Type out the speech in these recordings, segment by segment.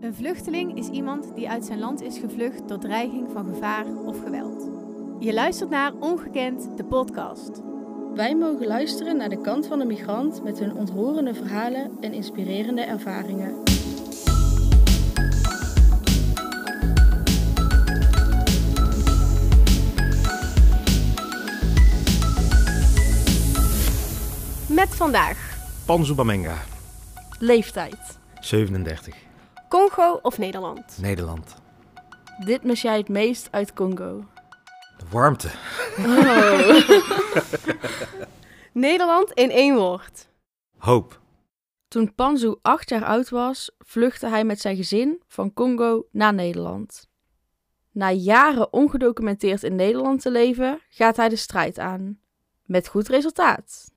Een vluchteling is iemand die uit zijn land is gevlucht door dreiging van gevaar of geweld. Je luistert naar Ongekend, de podcast. Wij mogen luisteren naar de kant van de migrant met hun ontroerende verhalen en inspirerende ervaringen. Met vandaag Panzu Bamenga, Leeftijd. 37, Congo of Nederland? Nederland. Dit mis jij het meest uit Congo. De warmte. Oh. Nederland in één woord. Hoop. Toen Panzu acht jaar oud was, vluchtte hij met zijn gezin van Congo naar Nederland. Na jaren ongedocumenteerd in Nederland te leven, gaat hij de strijd aan. Met goed resultaat.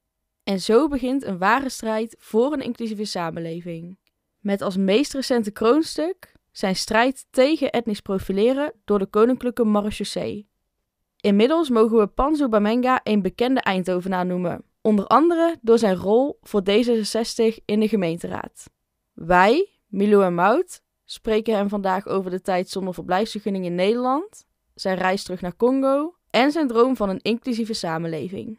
En zo begint een ware strijd voor een inclusieve samenleving. Met als meest recente kroonstuk zijn strijd tegen etnisch profileren door de Koninklijke Marechaussee. Inmiddels mogen we Panzo Bamenga een bekende Eindhovenaar noemen, onder andere door zijn rol voor D66 in de gemeenteraad. Wij, Milo en Mout, spreken hem vandaag over de tijd zonder verblijfsvergunning in Nederland, zijn reis terug naar Congo en zijn droom van een inclusieve samenleving.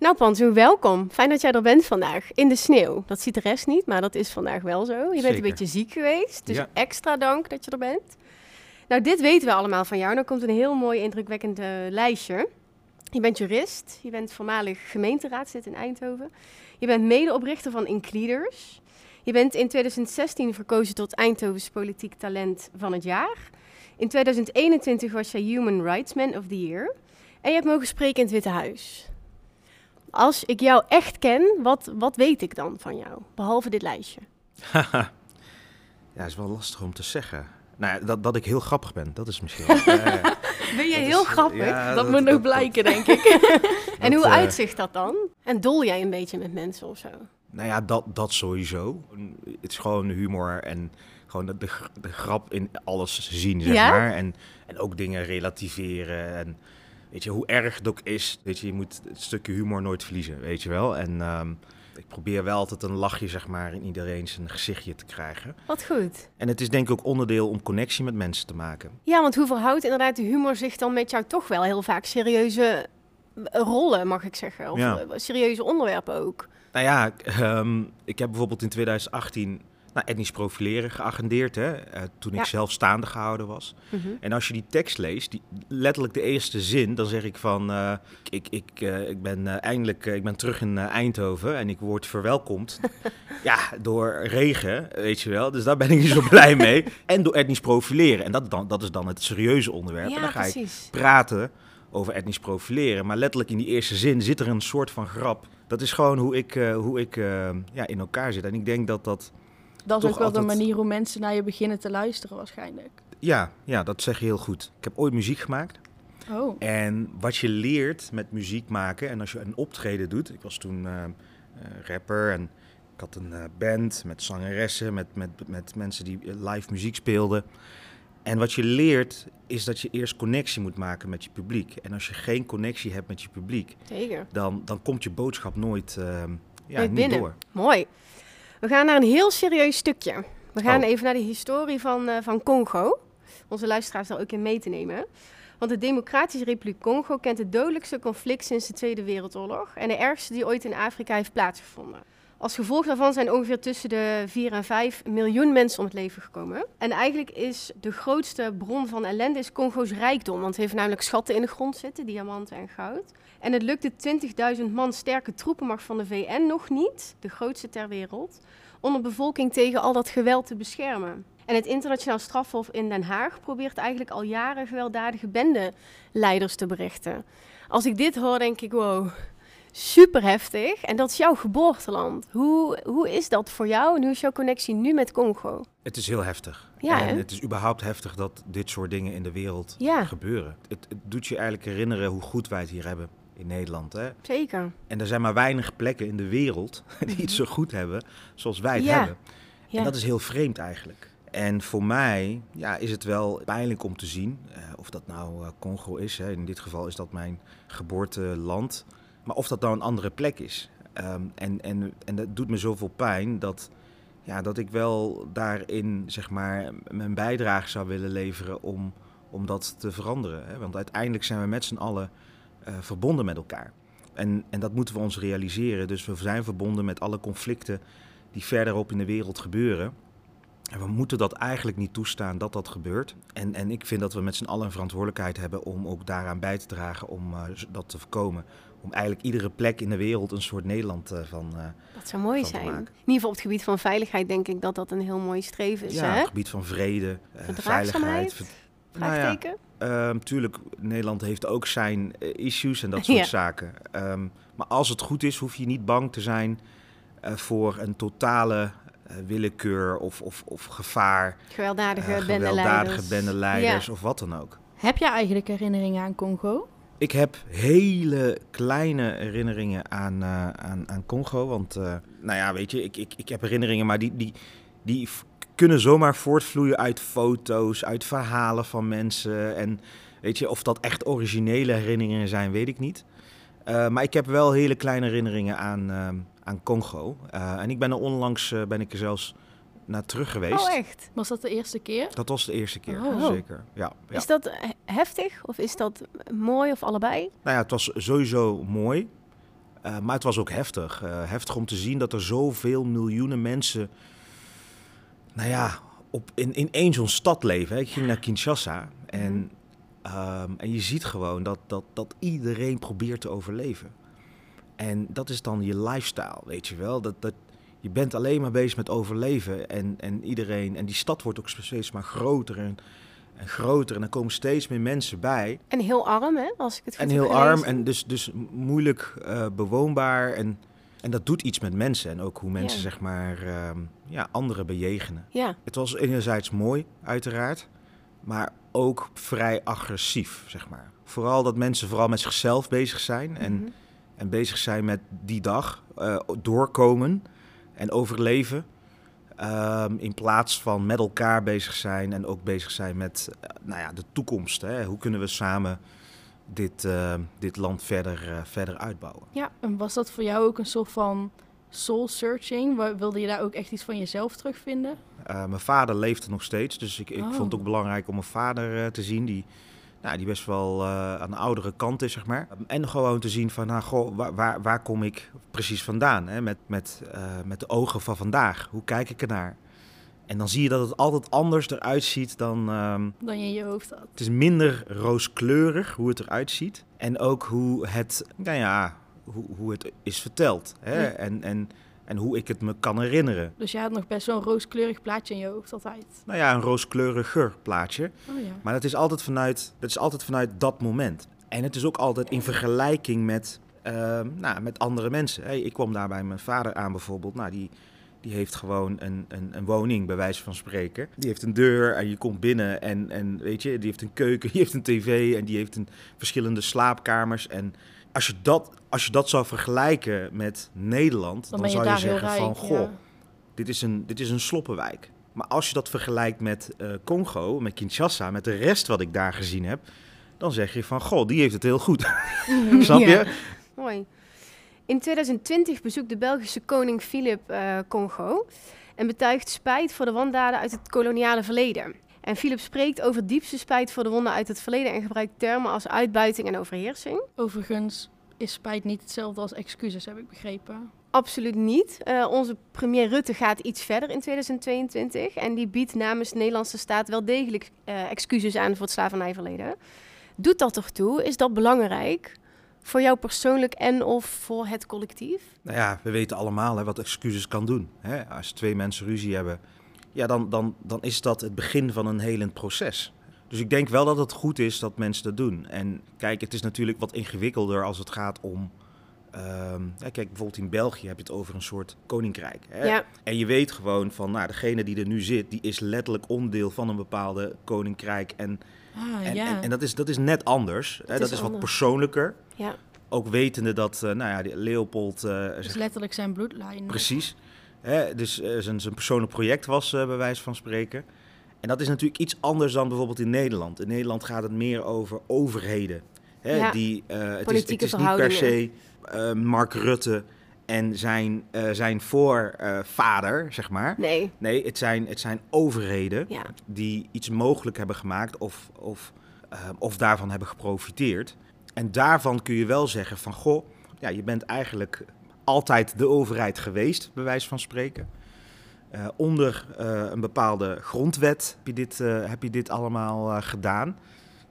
Nou Panzu, welkom. Fijn dat jij er bent vandaag. In de sneeuw. Dat ziet de rest niet, maar dat is vandaag wel zo. Je bent Zeker. een beetje ziek geweest, dus Ja. extra dank dat je er bent. Nou, dit weten we allemaal van jou. Nou komt een heel mooi indrukwekkend eh, lijstje. Je bent jurist, je bent voormalig gemeenteraadslid in Eindhoven. Je bent medeoprichter van Incleaders. Je bent in 2016 verkozen tot Eindhovens politiek talent van het jaar. In 2021 was jij Human Rights Man of the Year. En je hebt mogen spreken in het Witte Huis. Als ik jou echt ken, wat, wat weet ik dan van jou? Behalve dit lijstje. Ja, is wel lastig om te zeggen. Nou dat, dat ik heel grappig ben, dat is misschien. wel. Ben je heel is, eh, grappig? ja, dat, moet nog blijken, denk ik. en hoe eh, uitzicht dat dan? En dol jij een beetje met mensen of zo? Nou ja, dat, dat sowieso. Het is gewoon humor en gewoon de, de, de grap in alles zien, zeg Ja? maar. En, en ook dingen relativeren. En weet je, hoe erg het ook is, weet je, je moet het stukje humor nooit verliezen, weet je wel. En ehm, ik probeer wel altijd een lachje, zeg maar, in iedereen zijn gezichtje te krijgen. Wat goed. En het is denk ik ook onderdeel om connectie met mensen te maken. Ja, want hoe verhoudt inderdaad de humor zich dan met jou toch wel heel vaak serieuze eh, rollen, mag ik zeggen? Of Ja. eh, serieuze onderwerpen ook? Nou ja, ehm, ik heb bijvoorbeeld in 2018 nou, etnisch profileren geagendeerd, hè, eh, toen ik zelf staande gehouden was. Mhm. En als je die tekst leest, die, letterlijk de eerste zin, dan zeg ik van, eh, ik, ik, ik ben eh, eindelijk, eh, ik ben terug in Eindhoven en ik word verwelkomd, ja, door regen, weet je wel. Dus daar ben ik niet zo blij mee. En door etnisch profileren. En dat, dan, dat is dan het serieuze onderwerp. en dan ga ik precies. praten over etnisch profileren. Maar letterlijk in die eerste zin zit er een soort van grap. Dat is gewoon hoe ik, hoe ik ja, in elkaar zit. En ik denk dat dat, Dat is Toch ook wel de altijd- manier hoe mensen naar je beginnen te luisteren, waarschijnlijk. ja, ja, dat zeg je heel goed. Ik heb ooit muziek gemaakt. Oh. En wat je leert met muziek maken, en als je een optreden doet, ik was toen eh, eh, rapper en ik had een eh, band met zangeressen, met, met, met mensen die live muziek speelden. En wat je leert is dat je eerst connectie moet maken met je publiek. En als je geen connectie hebt met je publiek, Zeker. dan, dan komt je boodschap nooit, ja, Nooit niet binnen. door. Mooi. We gaan naar een heel serieus stukje. We gaan Oh. even naar de historie van, eh, van Congo. Onze luisteraars daar ook in mee te nemen. Want de Democratische Republiek Congo kent het dodelijkste conflict sinds de Tweede Wereldoorlog. En de ergste die ooit in Afrika heeft plaatsgevonden. Als gevolg daarvan zijn ongeveer tussen de 4 en 5 miljoen mensen om het leven gekomen. En eigenlijk is de grootste bron van ellende is Congo's rijkdom. Want het heeft namelijk schatten in de grond zitten, diamanten en goud. En het lukt de 20.000 man sterke troepenmacht van de VN nog niet, de grootste ter wereld, om de bevolking tegen al dat geweld te beschermen. En het internationaal strafhof in Den Haag probeert eigenlijk al jaren gewelddadige bendeleiders te berichten. Als ik dit hoor, denk ik, wow, super heftig. En dat is jouw geboorteland. Hoe, hoe is dat voor jou en hoe is jouw connectie nu met Congo? Het is heel heftig. Ja, en hè? het is überhaupt heftig dat dit soort dingen in de wereld Ja. gebeuren. Het, het doet je eigenlijk herinneren hoe goed wij het hier hebben in Nederland. Hè? Zeker. En er zijn maar weinig plekken in de wereld die het zo goed hebben zoals wij het Ja. hebben. Ja. En dat is heel vreemd eigenlijk. En voor mij ja, is het wel pijnlijk om te zien, eh, of dat nou eh, Congo is, hè, in dit geval is dat mijn geboorteland, maar of dat nou een andere plek is. Ehm, en, en, en dat doet me zoveel pijn dat ja, dat ik wel daarin zeg maar, mijn bijdrage zou willen leveren om, om dat te veranderen. Hè? Want uiteindelijk zijn we met z'n allen eh, verbonden met elkaar. En, en dat moeten we ons realiseren. Dus we zijn verbonden met alle conflicten die verderop in de wereld gebeuren. En we moeten dat eigenlijk niet toestaan dat dat gebeurt. En, en ik vind dat we met z'n allen een verantwoordelijkheid hebben om ook daaraan bij te dragen om uh, dat te voorkomen. Om eigenlijk iedere plek in de wereld een soort Nederland uh, van. Uh, dat zou mooi zijn. In ieder geval op het gebied van veiligheid denk ik dat dat een heel mooi streven is. Ja, hè? op het gebied van vrede, veiligheid. Vraagteken? Nou ja, tuurlijk, Nederland heeft ook zijn issues en dat soort ja. zaken. Um, maar als het goed is, hoef je niet bang te zijn voor een totale uh, willekeur of, of, of gevaar. Gewelddadige, uh, gewelddadige bendeleiders ja. of wat dan ook. Heb jij eigenlijk herinneringen aan Congo? Ik heb hele kleine herinneringen aan, aan, aan Congo. Want, nou ja, weet je, ik, ik, ik heb herinneringen, maar die, die, die kunnen zomaar voortvloeien uit foto's, uit verhalen van mensen. En weet je, of dat echt originele herinneringen zijn, weet ik niet. Uh, maar ik heb wel hele kleine herinneringen aan, uh, aan Congo. Uh, en ik ben er onlangs ben ik er zelfs naar terug geweest. Oh, echt? Was dat de eerste keer? Dat was de eerste keer, oh. zeker. Ja, ja, Is dat heftig of is dat mooi of allebei? Nou ja, het was sowieso mooi. maar het was ook heftig. heftig om te zien dat er zoveel miljoenen mensen... Nou ja, op, in, in één zo'n stad leven. Hè. Ik ging naar Kinshasa en... Um, en je ziet gewoon dat, dat, dat iedereen probeert te overleven. En dat is dan je lifestyle, weet je wel. Dat, dat, je bent alleen maar bezig met overleven. En, en iedereen. En die stad wordt ook steeds maar groter en, en groter. En er komen steeds meer mensen bij. En heel arm, hè? Als ik het goed En heel arm en dus, dus moeilijk uh, bewoonbaar. En, en dat doet iets met mensen. En ook hoe mensen, ja. zeg maar, uh, ja, anderen bejegenen. Ja. Het was enerzijds mooi, uiteraard. Maar ook vrij agressief, zeg maar. Vooral dat mensen vooral met zichzelf bezig zijn en, mm -hmm. en bezig zijn met die dag, uh, doorkomen en overleven. Um, in plaats van met elkaar bezig zijn en ook bezig zijn met uh, nou ja, de toekomst. Hè? Hoe kunnen we samen dit, uh, dit land verder, verder uitbouwen? Ja, en was dat voor jou ook een soort van soul searching? Wilde je daar ook echt iets van jezelf terugvinden? Uh, mijn vader leeft nog steeds, dus ik, ik oh. vond het ook belangrijk om mijn vader te zien, die, nou, die best wel aan de oudere kant is, zeg maar. En gewoon te zien van, nou, goh, waar, waar, waar kom ik precies vandaan? Hè? Met, met, met de ogen van vandaag. Hoe kijk ik ernaar? En dan zie je dat het altijd anders eruit ziet dan... Um, dan je in je hoofd had. Het is minder rooskleurig hoe het eruit ziet. En ook hoe het, nou ja, hoe, hoe het is verteld. Hè? Ja. En, en, en hoe ik het me kan herinneren. Dus je had nog best wel een rooskleurig plaatje in je hoofd altijd? Nou ja, een rooskleuriger plaatje. Oh ja. Maar dat is, altijd vanuit, dat is altijd vanuit dat moment. En het is ook altijd in vergelijking met, uh, nou, met andere mensen. Hey, ik kwam daar bij mijn vader aan bijvoorbeeld. Nou, die, die heeft gewoon een, een, een, woning, bij wijze van spreken. Die heeft een deur en je komt binnen en, en weet je, die heeft een keuken, die heeft een tv en die heeft een, verschillende slaapkamers. En als je dat, als je dat zou vergelijken met Nederland, dan, dan zou je zeggen rijk, van, goh, ja. dit, is een, dit is een sloppenwijk. Maar als je dat vergelijkt met uh, Congo, met Kinshasa, met de rest wat ik daar gezien heb, dan zeg je van, goh, die heeft het heel goed. Snap je? Ja. Mooi. In 2020 bezoekt de Belgische koning Filip uh, Congo en betuigt spijt voor de wandaden uit het koloniale verleden. En Philip spreekt over diepste spijt voor de wonden uit het verleden en gebruikt termen als uitbuiting en overheersing. Overigens is spijt niet hetzelfde als excuses, heb ik begrepen. Absoluut niet. Uh, onze premier Rutte gaat iets verder in 2022 en die biedt namens de Nederlandse staat wel degelijk uh, excuses aan voor het slavernijverleden. Doet dat toch toe? Is dat belangrijk? Voor jou persoonlijk en of voor het collectief? Nou ja, we weten allemaal hè, wat excuses kan doen. Hè? Als twee mensen ruzie hebben, ja, dan, dan, dan is dat het begin van een helend proces. Dus ik denk wel dat het goed is dat mensen dat doen. En kijk, het is natuurlijk wat ingewikkelder als het gaat om. Ja, kijk, bijvoorbeeld in België heb je het over een soort koninkrijk. Hè? Ja. En je weet gewoon van, nou, degene die er nu zit, die is letterlijk onderdeel van een bepaalde koninkrijk. En, ah, en, ja. en, en, dat, is, dat is net anders. Dat hè? is Dat is wat persoonlijker. Ja. Ook wetende dat, uh, nou ja, die Leopold. Uh, is letterlijk zijn bloedlijn. Precies. Hè, dus uh, zijn, zijn persoonlijk project was, bij wijze van spreken. En dat is natuurlijk iets anders dan bijvoorbeeld in Nederland. In Nederland gaat het meer over overheden. Hè, Ja. die, het is, het is niet per se Mark Rutte en zijn, eh, zijn voorvader, zeg maar. Nee. Nee, het zijn, het zijn overheden Ja. die iets mogelijk hebben gemaakt of, of, eh, of daarvan hebben geprofiteerd. En daarvan kun je wel zeggen van, goh, ja, je bent eigenlijk altijd de overheid geweest, bij wijze van spreken. Eh, onder een bepaalde grondwet heb je dit, heb je dit allemaal gedaan.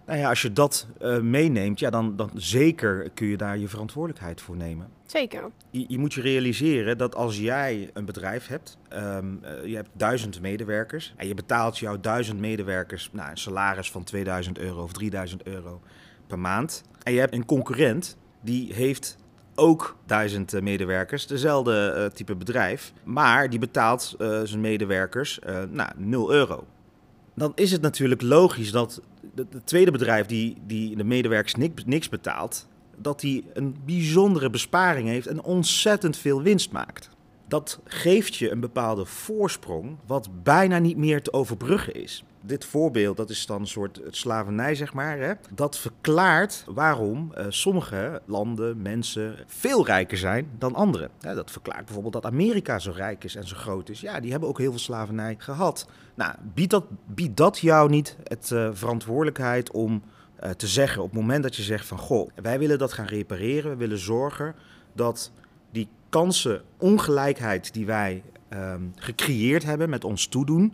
Nou ja, als je dat eh, meeneemt, ja, dan, dan zeker kun je daar je verantwoordelijkheid voor nemen. Zeker. Je, je moet je realiseren dat als jij een bedrijf hebt, ehm, eh, je hebt duizend medewerkers en je betaalt jouw duizend medewerkers nou, een salaris van 2000 euro of 3000 euro per maand. En je hebt een concurrent die heeft ook duizend eh, medewerkers, dezelfde type bedrijf, maar die betaalt zijn medewerkers nou, 0 euro. Dan is het natuurlijk logisch dat het tweede bedrijf die, die de medewerkers niks, niks betaalt, dat die een bijzondere besparing heeft en ontzettend veel winst maakt. Dat geeft je een bepaalde voorsprong wat bijna niet meer te overbruggen is. Dit voorbeeld, dat is dan een soort slavernij, zeg maar. Hè? Dat verklaart waarom eh, sommige landen, mensen veel rijker zijn dan anderen. Dat verklaart bijvoorbeeld dat Amerika zo rijk is en zo groot is. Ja, die hebben ook heel veel slavernij gehad. Nou, biedt dat, biedt dat jou niet het eh, verantwoordelijkheid om eh, te zeggen op het moment dat je zegt van goh, wij willen dat gaan repareren, we willen zorgen dat die kansenongelijkheid die wij ehm, gecreëerd hebben met ons toedoen,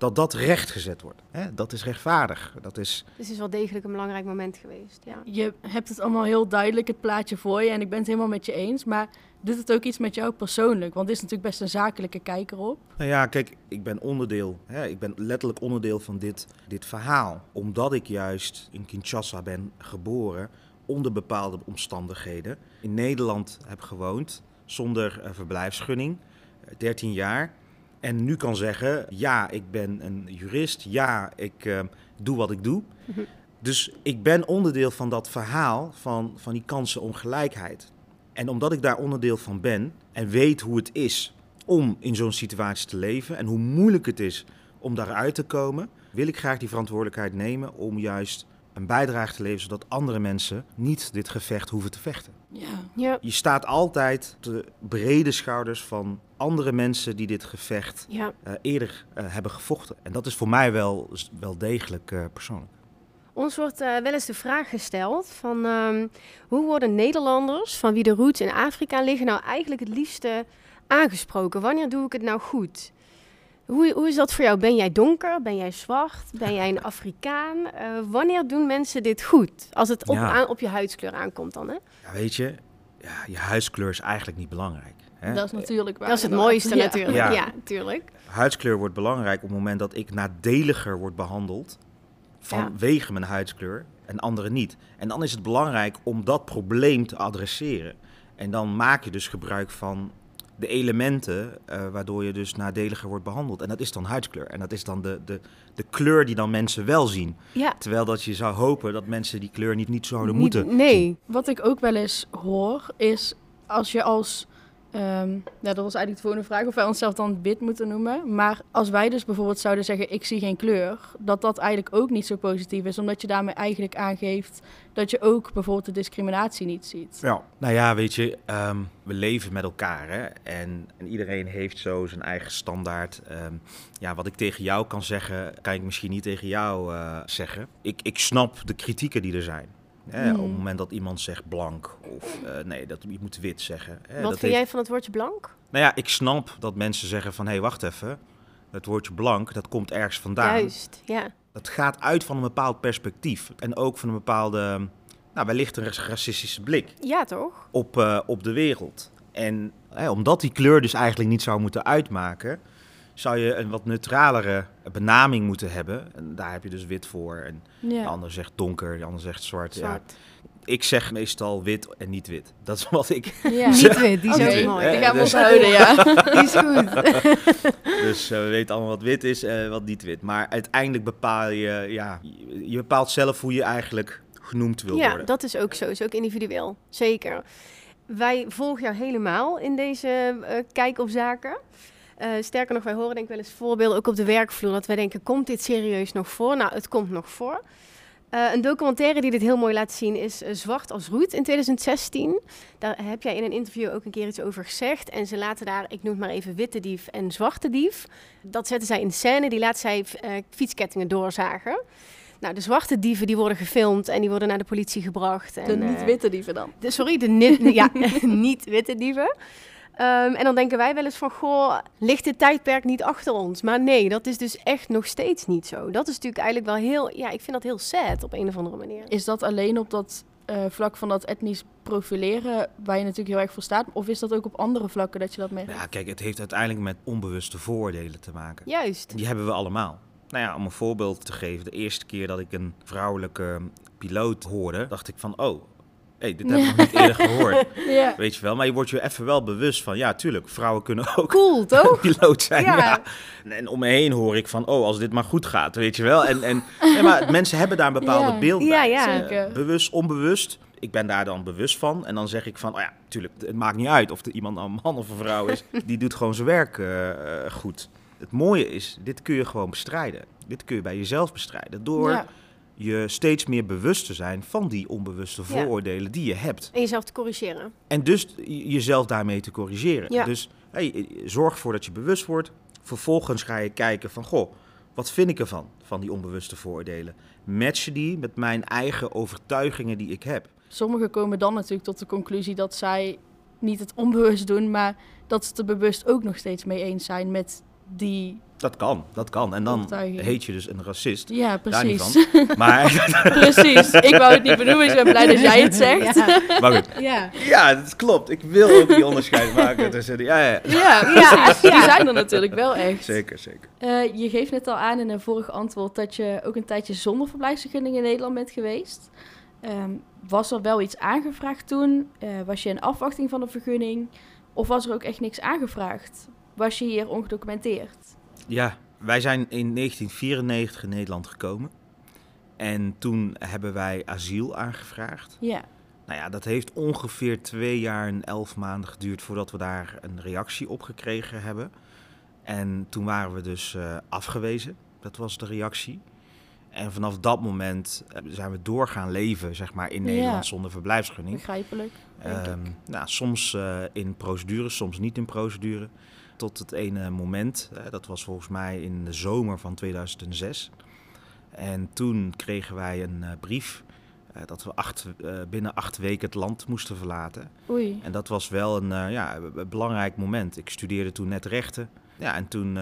dat dat rechtgezet wordt. Hè? Dat is rechtvaardig. Dat is, Dus het is wel degelijk een belangrijk moment geweest. Ja. Je hebt het allemaal heel duidelijk, het plaatje voor je. En ik ben het helemaal met je eens. Maar doet het ook iets met jou persoonlijk? Want dit is natuurlijk best een zakelijke kijker op. nou ja, kijk, ik ben onderdeel, hè? ik ben letterlijk onderdeel van dit, dit verhaal. Omdat ik juist in Kinshasa ben geboren, onder bepaalde omstandigheden, in Nederland heb gewoond, zonder eh, verblijfsgunning, eh, 13 jaar. En nu kan zeggen, ja, ik ben een jurist, ja, ik eh, doe wat ik doe. Dus ik ben onderdeel van dat verhaal van, van die kansenongelijkheid. En omdat ik daar onderdeel van ben en weet hoe het is om in zo'n situatie te leven en hoe moeilijk het is om daaruit te komen, wil ik graag die verantwoordelijkheid nemen om juist een bijdrage te leveren zodat andere mensen niet dit gevecht hoeven te vechten. Ja. Ja. Je staat altijd op de brede schouders van andere mensen die dit gevecht ja. eh, eerder eh, hebben gevochten. En dat is voor mij wel, wel degelijk eh, persoonlijk. Ons wordt eh, wel eens de vraag gesteld van ehm, hoe worden Nederlanders van wie de roots in Afrika liggen nou eigenlijk het liefste aangesproken? Wanneer doe ik het nou goed? Hoe, hoe is dat voor jou? Ben jij donker? Ben jij zwart? Ben jij een Afrikaan? Eh, wanneer doen mensen dit goed? Als het op, Ja. aan, op je huidskleur aankomt dan, hè? Ja, weet je, ja, je huidskleur is eigenlijk niet belangrijk. Hè? Dat is natuurlijk waar. Dat is het mooiste Ja. natuurlijk. Ja. Ja, natuurlijk. Huidskleur wordt belangrijk op het moment dat ik nadeliger word behandeld vanwege mijn huidskleur en anderen niet. En dan is het belangrijk om dat probleem te adresseren. En dan maak je dus gebruik van de elementen eh, waardoor je dus nadeliger wordt behandeld. En dat is dan huidskleur. En dat is dan de, de, de kleur die dan mensen wel zien. Ja. Terwijl dat je zou hopen dat mensen die kleur niet, niet zouden Niet- moeten. Nee. Wat ik ook wel eens hoor, is als je als... ehm, ja, dat was eigenlijk de volgende vraag, of wij onszelf dan wit moeten noemen. Maar als wij dus bijvoorbeeld zouden zeggen, ik zie geen kleur, dat dat eigenlijk ook niet zo positief is. Omdat je daarmee eigenlijk aangeeft dat je ook bijvoorbeeld de discriminatie niet ziet. Ja. Nou ja, weet je, ehm, we leven met elkaar hè? En, en iedereen heeft zo zijn eigen standaard. Ehm, ja, wat ik tegen jou kan zeggen, kan ik misschien niet tegen jou eh, zeggen. Ik, ik snap de kritieken die er zijn. Hè? Hmm. Op het moment dat iemand zegt blank of eh, nee, dat, je moet wit zeggen. Hè? Wat dat vind heeft- jij van het woordje blank? Nou ja, ik snap dat mensen zeggen van hé, hey, wacht even. Het woordje blank, dat komt ergens vandaan. Juist, ja. Dat gaat uit van een bepaald perspectief. En ook van een bepaalde, nou, wellicht een racistische blik Ja, toch? op, eh, op de wereld. En hè, omdat die kleur dus eigenlijk niet zou moeten uitmaken, zou je een wat neutralere benaming moeten hebben. En daar heb je dus wit voor. En de Ja. ander zegt donker, de ander zegt zwart. Ja. Ik zeg meestal wit en niet wit. Dat is wat ik. Ja. Niet wit, die is ook mooi. Eh, die gaan we dus- onthouden, ja. Die is goed. Dus eh, we weten allemaal wat wit is en wat niet wit. Maar uiteindelijk bepaal je, ja, je bepaalt zelf hoe je eigenlijk genoemd wil Ja, worden. dat is ook zo. Is ook individueel. Zeker. Wij volgen jou helemaal in deze eh, kijk op zaken. Eh, sterker nog, wij horen denk ik wel eens voorbeelden, ook op de werkvloer, dat wij denken, komt dit serieus nog voor? Nou, het komt nog voor. Uh, een documentaire die dit heel mooi laat zien is uh, Zwart als Roet in 2016. Daar heb jij in een interview ook een keer iets over gezegd. En ze laten daar, ik noem het maar even, witte dief en zwarte dief. Dat zetten zij in scène, die laten zij uh, fietskettingen doorzagen. Nou, de zwarte dieven die worden gefilmd en die worden naar de politie gebracht. En, de niet-witte dieven dan? De, sorry, de ja, niet-witte dieven. Um, en dan denken wij wel eens van, goh, ligt dit tijdperk niet achter ons? Maar nee, dat is dus echt nog steeds niet zo. Dat is natuurlijk eigenlijk wel heel, ja, ik vind dat heel sad op een of andere manier. Is dat alleen op dat uh, vlak van dat etnisch profileren, waar je natuurlijk heel erg voor staat? Of is dat ook op andere vlakken dat je dat merkt? Ja, kijk, het heeft uiteindelijk met onbewuste vooroordelen te maken. Juist. Die hebben we allemaal. Nou ja, om een voorbeeld te geven, de eerste keer dat ik een vrouwelijke piloot hoorde, dacht ik van, oh, hey, dit heb ik nog niet eerder gehoord. ja. Weet je wel, maar je wordt je even wel bewust van, ja, tuurlijk, vrouwen kunnen ook cool, toch? piloot zijn. Ja. En om me heen hoor ik van, oh, als dit maar goed gaat, weet je wel. En, en maar mensen hebben daar een bepaalde beeld bij. Uh, bewust, onbewust. Ik ben daar dan bewust van. En dan zeg ik van, oh ja, tuurlijk, het maakt niet uit of er iemand nou een man of een vrouw is. Die doet gewoon zijn werk uh, goed. Het mooie is, dit kun je gewoon bestrijden. Dit kun je bij jezelf bestrijden. Door je steeds meer bewust te zijn van die onbewuste vooroordelen die je hebt. En jezelf te corrigeren. En dus jezelf daarmee te corrigeren. Ja. Dus hey, zorg ervoor dat je bewust wordt. Vervolgens ga je kijken van, goh, wat vind ik ervan, van die onbewuste vooroordelen? Matchen die met mijn eigen overtuigingen die ik heb? Sommigen komen dan natuurlijk tot de conclusie dat zij niet het onbewust doen, maar dat ze er bewust ook nog steeds mee eens zijn met die dat kan, dat kan. En dan heet je dus een racist. Ja, precies. Maar... precies. Ik wou het niet benoemen, dus ik ben blij dat jij het zegt. Ja. Maar goed. Ja. ja, dat klopt. Ik wil ook die onderscheid maken tussen Ja, ja. ja, precies. Die zijn er natuurlijk wel echt. Zeker, zeker. Uh, je geeft net al aan in een vorig antwoord dat je ook een tijdje zonder verblijfsvergunning in Nederland bent geweest. Um, was er wel iets aangevraagd toen? Uh, was je in afwachting van een vergunning? Of was er ook echt niks aangevraagd? Was je hier ongedocumenteerd? Ja, wij zijn in 1994 in Nederland gekomen. En toen hebben wij asiel aangevraagd. Ja. Nou ja, dat heeft ongeveer twee jaar en elf maanden geduurd voordat we daar een reactie op gekregen hebben. En toen waren we dus uh, afgewezen. Dat was de reactie. En vanaf dat moment eh, zijn we doorgaan leven, zeg maar, in Nederland zonder verblijfsvergunning. Begrijpelijk. Um, nou, soms uh, in procedure, soms niet in procedure tot het ene moment. dat was volgens mij in de zomer van 2006. En toen kregen wij een uh, brief uh, dat we acht, uh, binnen acht weken het land moesten verlaten. Oei. En dat was wel een, ja, belangrijk moment. Ik studeerde toen net rechten. Ja, en toen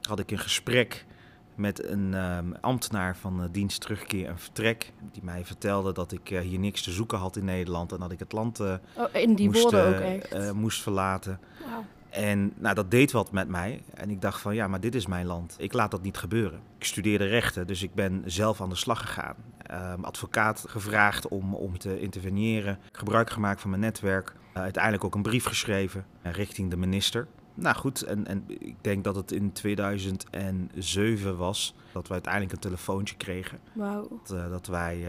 had ik een gesprek met een ambtenaar van dienst terugkeer en vertrek. Die mij vertelde dat ik hier niks te zoeken had in Nederland en dat ik het land oh, in die moest, ook echt. moest verlaten. Wow. En nou, dat deed wat met mij. En ik dacht van ja, maar dit is mijn land. Ik laat dat niet gebeuren. Ik studeerde rechten, dus ik ben zelf aan de slag gegaan. Um, advocaat gevraagd om, om te interveneren. Gebruik gemaakt van mijn netwerk. Uh, uiteindelijk ook een brief geschreven uh, richting de minister. Nou goed, en, en ik denk dat het in 2007 was dat we uiteindelijk een telefoontje kregen. Wow. Dat, uh, dat wij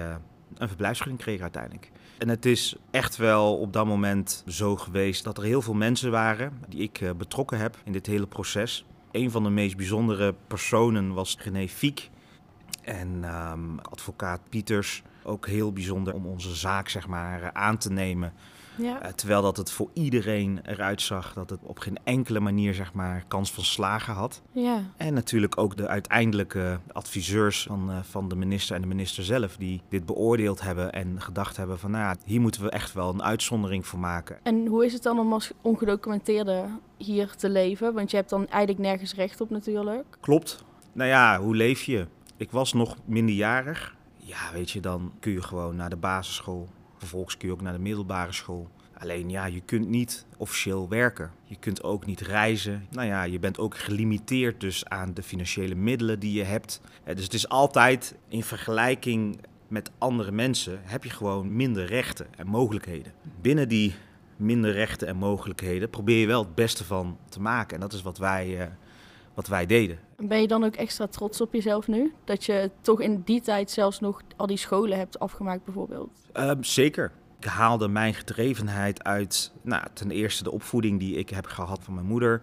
een verblijfsvergunning kregen uiteindelijk. En het is echt wel op dat moment zo geweest dat er heel veel mensen waren die ik uh, betrokken heb in dit hele proces. Een van de meest bijzondere personen was René Fiek en um, advocaat Pieters. Ook heel bijzonder om onze zaak zeg maar, aan te nemen. Ja. Uh, terwijl dat het voor iedereen eruit zag dat het op geen enkele manier zeg maar, kans van slagen had. Ja. En natuurlijk ook de uiteindelijke adviseurs van, uh, van de minister en de minister zelf die dit beoordeeld hebben en gedacht hebben van nou hier moeten we echt wel een uitzondering voor maken. En hoe is het dan om als ongedocumenteerde hier te leven? Want je hebt dan eigenlijk nergens recht op natuurlijk. Klopt. Nou ja, hoe leef je? Ik was nog minderjarig. Ja, weet je, dan kun je gewoon naar de basisschool Vervolgens kun je ook naar de middelbare school. Alleen ja, je kunt niet officieel werken. Je kunt ook niet reizen. Nou ja, je bent ook gelimiteerd dus aan de financiële middelen die je hebt. Dus het is altijd in vergelijking met andere mensen heb je gewoon minder rechten en mogelijkheden. Binnen die minder rechten en mogelijkheden probeer je wel het beste van te maken. En dat is wat wij, uh, wat wij deden. Ben je dan ook extra trots op jezelf nu? Dat je toch in die tijd zelfs nog al die scholen hebt afgemaakt bijvoorbeeld? Uh, zeker. Ik haalde mijn gedrevenheid uit, nou, ten eerste de opvoeding die ik heb gehad van mijn moeder.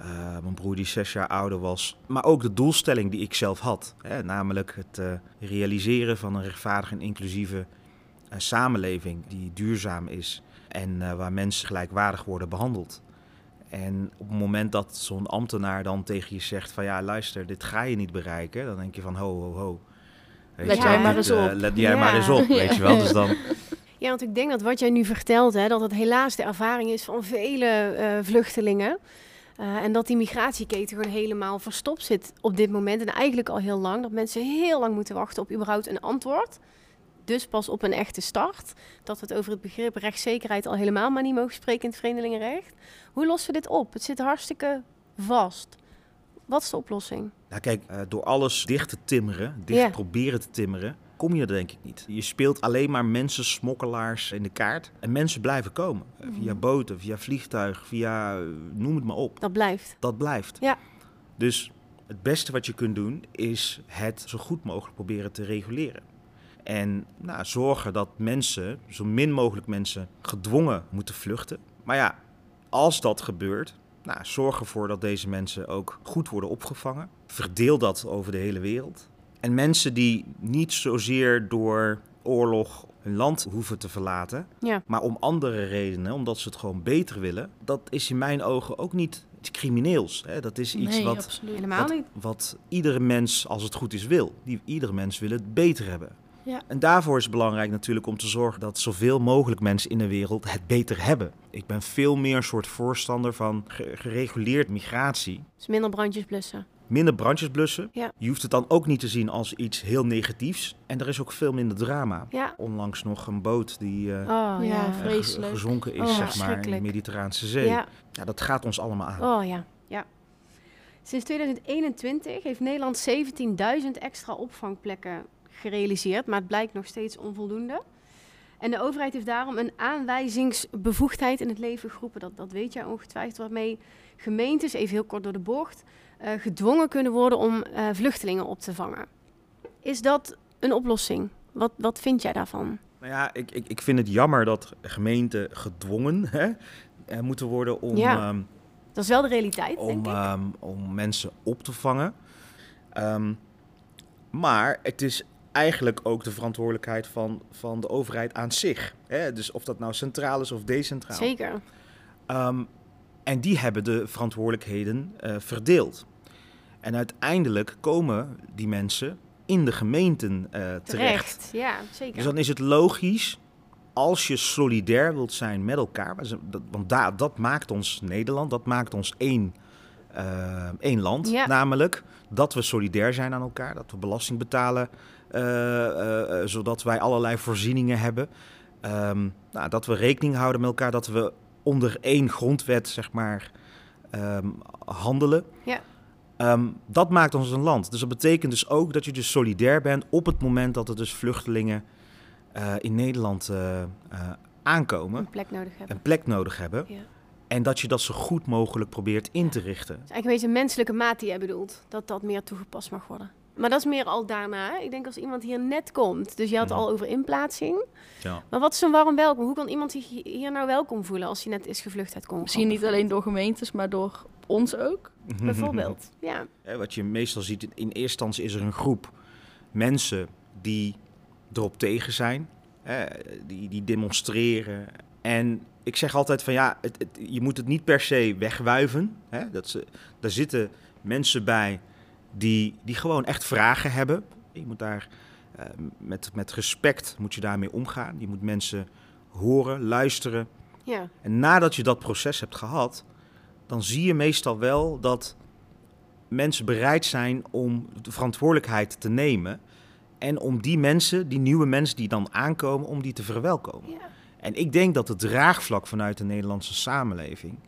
Uh, mijn broer die zes jaar ouder was. Maar ook de doelstelling die ik zelf had. Hè, namelijk het uh, realiseren van een rechtvaardige en inclusieve uh, samenleving die duurzaam is. En waar mensen gelijkwaardig worden behandeld. En op het moment dat zo'n ambtenaar dan tegen je zegt van ja luister, dit ga je niet bereiken. Dan denk je van ho ho ho. let jij maar eens op. let jij maar eens op, weet je wel. Dus dan... Ja, want ik denk dat wat jij nu vertelt, hè, dat het helaas de ervaring is van vele uh, vluchtelingen. Uh, en dat die migratieketen gewoon helemaal verstopt zit op dit moment. En eigenlijk al heel lang. Dat mensen heel lang moeten wachten op überhaupt een antwoord. Dus pas op een echte start. Dat we het over het begrip rechtszekerheid al helemaal maar niet mogen spreken in het vreemdelingenrecht. Hoe lossen we dit op? Het zit hartstikke vast. Wat is de oplossing? Nou kijk, uh, door alles dicht te timmeren, dicht yeah. proberen te timmeren, kom je er denk ik niet. Je speelt alleen maar mensen, smokkelaars in de kaart. En mensen blijven komen. Mm. Via boten, via vliegtuig, via noem het maar op. Dat blijft. Dat blijft. Ja. Dus het beste wat je kunt doen is het zo goed mogelijk proberen te reguleren. En nou, zorgen dat mensen, zo min mogelijk mensen, gedwongen moeten vluchten. Maar ja, als dat gebeurt, nou, zorg ervoor dat deze mensen ook goed worden opgevangen. Verdeel dat over de hele wereld. En mensen die niet zozeer door oorlog hun land hoeven te verlaten, ja. maar om andere redenen, omdat ze het gewoon beter willen, dat is in mijn ogen ook niet iets crimineels. Hè? Dat is iets nee, wat, wat, wat, iedere mens, als het goed is, wil. Die, iedere mens wil het beter hebben. Ja. En daarvoor is het belangrijk natuurlijk om te zorgen dat zoveel mogelijk mensen in de wereld het beter hebben. Ik ben veel meer een soort voorstander van gereguleerd migratie. Dus minder brandjes blussen minder brandjes blussen. Ja. Je hoeft het dan ook niet te zien als iets heel negatiefs. En er is ook veel minder drama. Ja. Onlangs nog een boot die uh, oh, ja, vreselijk. gezonken is, oh, zeg maar, in de Mediterraanse Zee. Ja. ja, dat gaat ons allemaal aan. Oh ja, ja. Sinds 2021 heeft Nederland 17.000 extra opvangplekken gerealiseerd, maar het blijkt nog steeds onvoldoende. En de overheid heeft daarom een aanwijzingsbevoegdheid in het leven geroepen. Dat, dat weet jij ongetwijfeld, waarmee gemeentes, even heel kort door de bocht, uh, gedwongen kunnen worden om uh, vluchtelingen op te vangen. Is dat een oplossing? Wat, wat vind jij daarvan? Nou ja, ik, ik, ik vind het jammer dat gemeenten gedwongen hè, uh, moeten worden om. Ja, um, dat is wel de realiteit, om, denk ik. Um, om mensen op te vangen. Um, maar het is eigenlijk ook de verantwoordelijkheid van, van de overheid aan zich. Hè? Dus of dat nou centraal is of decentraal. Zeker. Um, en die hebben de verantwoordelijkheden uh, verdeeld. En uiteindelijk komen die mensen in de gemeenten uh, terecht. terecht. Ja, zeker. Dus dan is het logisch, als je solidair wilt zijn met elkaar, want daar, dat maakt ons Nederland, dat maakt ons één, uh, één land, ja. namelijk dat we solidair zijn aan elkaar, dat we belasting betalen, zodat wij allerlei voorzieningen hebben. Um, nou, dat we rekening houden met elkaar, dat we onder één grondwet, zeg maar, um, handelen. Ja. Um, dat maakt ons een land. Dus dat betekent dus ook dat je dus solidair bent op het moment dat er dus vluchtelingen uh, in Nederland uh, uh, aankomen. Een plek nodig hebben. Een plek nodig hebben. Ja. En dat je dat zo goed mogelijk probeert in te richten. Het is eigenlijk een beetje een menselijke maat die jij bedoelt. Dat dat meer toegepast mag worden. Maar dat is meer al daarna. Ik denk als iemand hier net komt. Dus je had het al over inplaatsing. Ja. Maar wat is een warm welkom? Hoe kan iemand zich hier nou welkom voelen als hij net is gevlucht uit Congo? Misschien niet alleen door gemeentes, maar door ons ook. Bijvoorbeeld, ja. Wat je meestal ziet, in eerste instantie is er een groep mensen die erop tegen zijn. die, die demonstreren. En ik zeg altijd van ja, het, het, je moet het niet per se wegwuiven. Hè? Dat ze, daar zitten mensen bij die, die gewoon echt vragen hebben. Je moet daar uh, met, met respect moet je daarmee omgaan. Je moet mensen horen, luisteren. Ja. En nadat je dat proces hebt gehad, dan zie je meestal wel dat mensen bereid zijn om de verantwoordelijkheid te nemen. En om die mensen, die nieuwe mensen die dan aankomen, om die te verwelkomen. Ja. En ik denk dat het draagvlak vanuit de Nederlandse samenleving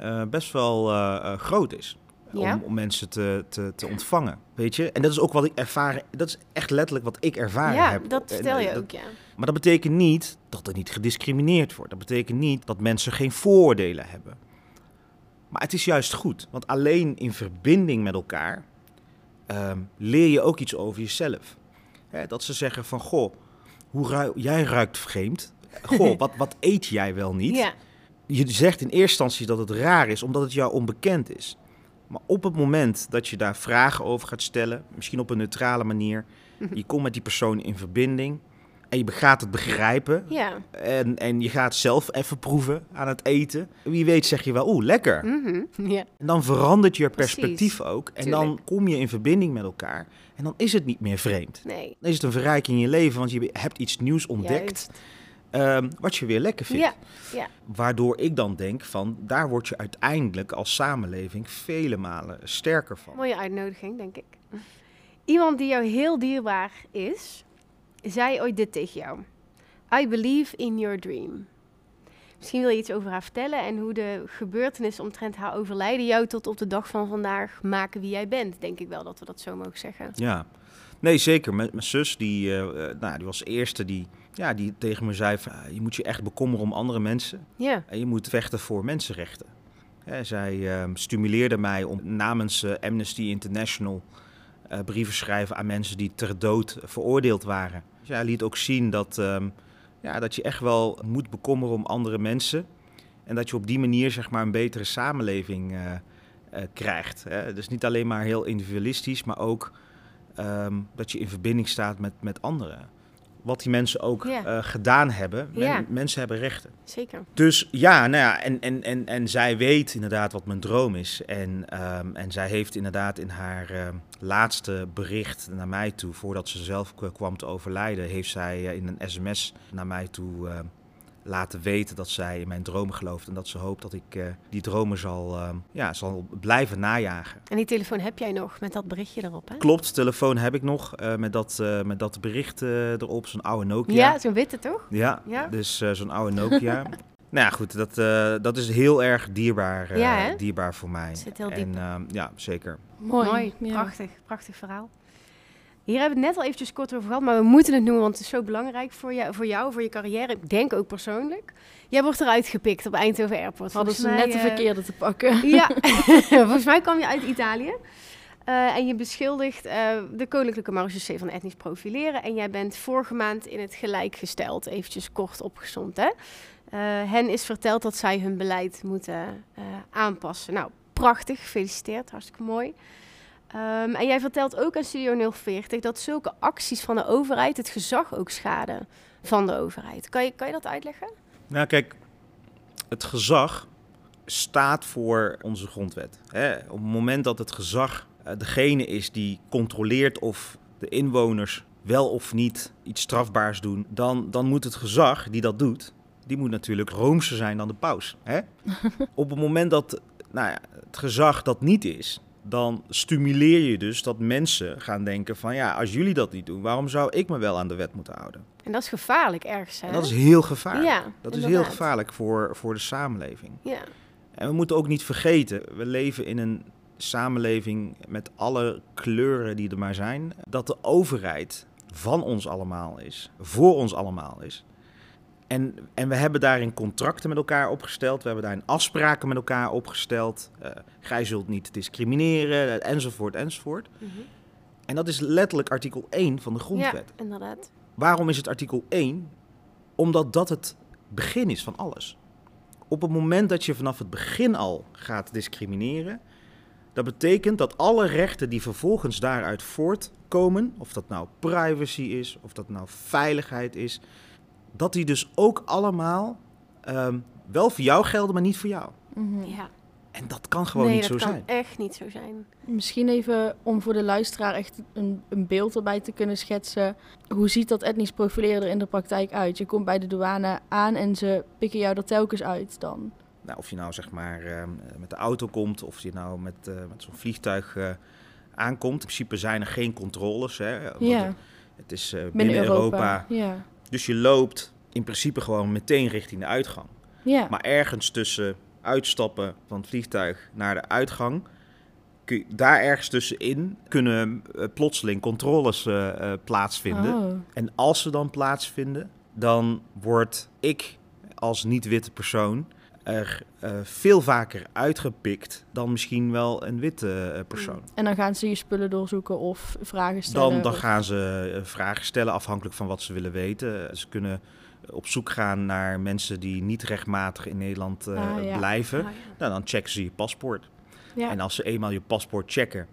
uh, best wel uh, groot is. Ja? Om, om, mensen te, te, te, ontvangen. Weet je? En dat is ook wat ik ervaren. Dat is echt letterlijk wat ik ervaren ja, heb. Dat vertel je en, ook, ja. Maar dat betekent niet dat er niet gediscrimineerd wordt. Dat betekent niet dat mensen geen vooroordelen hebben. Maar het is juist goed. Want alleen in verbinding met elkaar um, leer je ook iets over jezelf. Hè, dat ze zeggen van, goh, hoe ruik, jij ruikt vreemd. Goh, wat, wat eet jij wel niet? Ja. je zegt in eerste instantie dat het raar is, omdat het jou onbekend is. Maar op het moment dat je daar vragen over gaat stellen, misschien op een neutrale manier, Mhm. je komt met die persoon in verbinding en je gaat het begrijpen. Ja. En, en je gaat zelf even proeven aan het eten. Wie weet zeg je wel, oeh, lekker. Ja. En dan verandert je Precies. perspectief ook. En dan kom je in verbinding met elkaar. En dan is het niet meer vreemd. Nee. Dan is het een verrijking in je leven, want je hebt iets nieuws ontdekt. Juist. Ehm, wat je weer lekker vindt. Ja. Ja. Waardoor ik dan denk van, daar word je uiteindelijk als samenleving vele malen sterker van. Mooie uitnodiging, denk ik. Iemand die jou heel dierbaar is, zei ooit dit tegen jou. I believe in your dream. Misschien wil je iets over haar vertellen en hoe de gebeurtenissen omtrent haar overlijden jou tot op de dag van vandaag maken wie jij bent. Denk ik wel dat we dat zo mogen zeggen. Ja, nee zeker. Mijn, mijn zus, die, eh, eh, nou, die was de eerste die, ja, die tegen me zei van, ah, je moet je echt bekommeren om andere mensen. Ja, En je moet vechten voor mensenrechten. Hè, zij ehm, stimuleerde mij om namens eh, Amnesty International brieven schrijven aan mensen die ter dood veroordeeld waren. Dus hij liet ook zien dat, ehm, ja, dat je echt wel moet bekommeren om andere mensen. En dat je op die manier zeg maar, een betere samenleving krijgt. Hè. Dus niet alleen maar heel individualistisch, maar ook ehm, dat je in verbinding staat met, met anderen. Wat die mensen ook eh, gedaan hebben. Men-. Mensen hebben rechten. zeker. Dus ja, nou ja, en, en, en, en zij weet inderdaad wat mijn droom is. En, ehm, en zij heeft inderdaad in haar ehm, laatste bericht naar mij toe, voordat ze zelf kwam te overlijden, heeft zij eh, in een sms naar mij toe laten weten dat zij in mijn dromen gelooft. En dat ze hoopt dat ik eh, die dromen zal, ehm, ja, zal blijven najagen. En die telefoon heb jij nog met dat berichtje erop, hè? Klopt, telefoon heb ik nog eh, met, dat, eh, met dat bericht eh, erop, zo'n oude Nokia. Ja, zo'n witte toch? Ja, Ja? dus eh, zo'n oude Nokia. nou ja, goed, dat, eh, dat is heel erg dierbaar, eh, Ja, dierbaar voor mij. Zit heel en diep. ehm, ja, zeker. Mooi. Mooi, ja. prachtig, prachtig verhaal. Hier hebben we het net al eventjes kort over gehad, maar we moeten het noemen, want het is zo belangrijk voor jou, voor, jou, voor je carrière. Ik denk ook persoonlijk. Jij wordt eruit gepikt op Eindhoven Airport. Hadden ze net de eh, verkeerde te pakken. Ja, volgens mij kwam je uit Italië. Eh, en je beschuldigt eh, de Koninklijke Marechaussee van etnisch profileren. En jij bent vorige maand in het gelijk gesteld. Eventjes kort opgezond, hè? Hen is verteld dat zij hun beleid moeten aanpassen. Nou, prachtig. Gefeliciteerd. Hartstikke mooi. Ehm, en jij vertelt ook aan Studio 040 dat zulke acties van de overheid het gezag ook schaden van de overheid. Kan je, kan je dat uitleggen? Nou, kijk, het gezag staat voor onze grondwet. Hè? Op het moment dat het gezag eh, degene is die controleert of de inwoners wel of niet iets strafbaars doen, dan, dan moet het gezag die dat doet, die moet natuurlijk roomser zijn dan de paus. Hè? Op het moment dat nou ja, het gezag dat niet is, dan stimuleer je dus dat mensen gaan denken van ja, als jullie dat niet doen, waarom zou ik me wel aan de wet moeten houden? En dat is gevaarlijk ergens, hè? En dat is heel gevaarlijk. Ja, dat is heel gevaarlijk voor, voor de samenleving. Ja, En we moeten ook niet vergeten, we leven in een samenleving met alle kleuren die er maar zijn, dat de overheid van ons allemaal is, voor ons allemaal is. En, en we hebben daarin contracten met elkaar opgesteld, we hebben daarin afspraken met elkaar opgesteld. Eh gij zult niet discrimineren, enzovoort, enzovoort. Mhm. En dat is letterlijk artikel 1 van de ja grondwet. inderdaad. Waarom is het artikel 1? Omdat dat het begin is van alles. Op het moment dat je vanaf het begin al gaat discrimineren, dat betekent dat alle rechten die vervolgens daaruit voortkomen, of dat nou privacy is, of dat nou veiligheid is, dat die dus ook allemaal ehm, wel voor jou gelden, maar niet voor jou. Mhm. Ja. En dat kan gewoon nee, niet dat zo kan zijn. echt niet zo zijn. Misschien even om voor de luisteraar echt een, een beeld erbij te kunnen schetsen. Hoe ziet dat etnisch profileren er in de praktijk uit? Je komt bij de douane aan en ze pikken jou er telkens uit dan. Nou, of je nou zeg maar ehm, met de auto komt, of je nou met, eh, met zo'n vliegtuig eh, aankomt. In principe zijn er geen controles. Hè, Ja, het- Het is eh, binnen, binnen Europa. Europa. Ja. Dus je loopt in principe gewoon meteen richting de uitgang. Ja. Maar ergens tussen uitstappen van het vliegtuig naar de uitgang... Kun je, daar ergens tussenin kunnen eh, plotseling controles eh, eh, plaatsvinden. Oh. En als ze dan plaatsvinden, dan word ik als niet-witte persoon er eh, veel vaker uitgepikt dan misschien wel een witte eh, persoon. En dan gaan ze je spullen doorzoeken of vragen stellen. Dan, dan gaan ze eh, vragen stellen afhankelijk van wat ze willen weten. Ze kunnen op zoek gaan naar mensen die niet rechtmatig in Nederland Ah, ja. blijven, ja. nou, dan checken ze je paspoort. Ja. En als ze eenmaal je paspoort checken,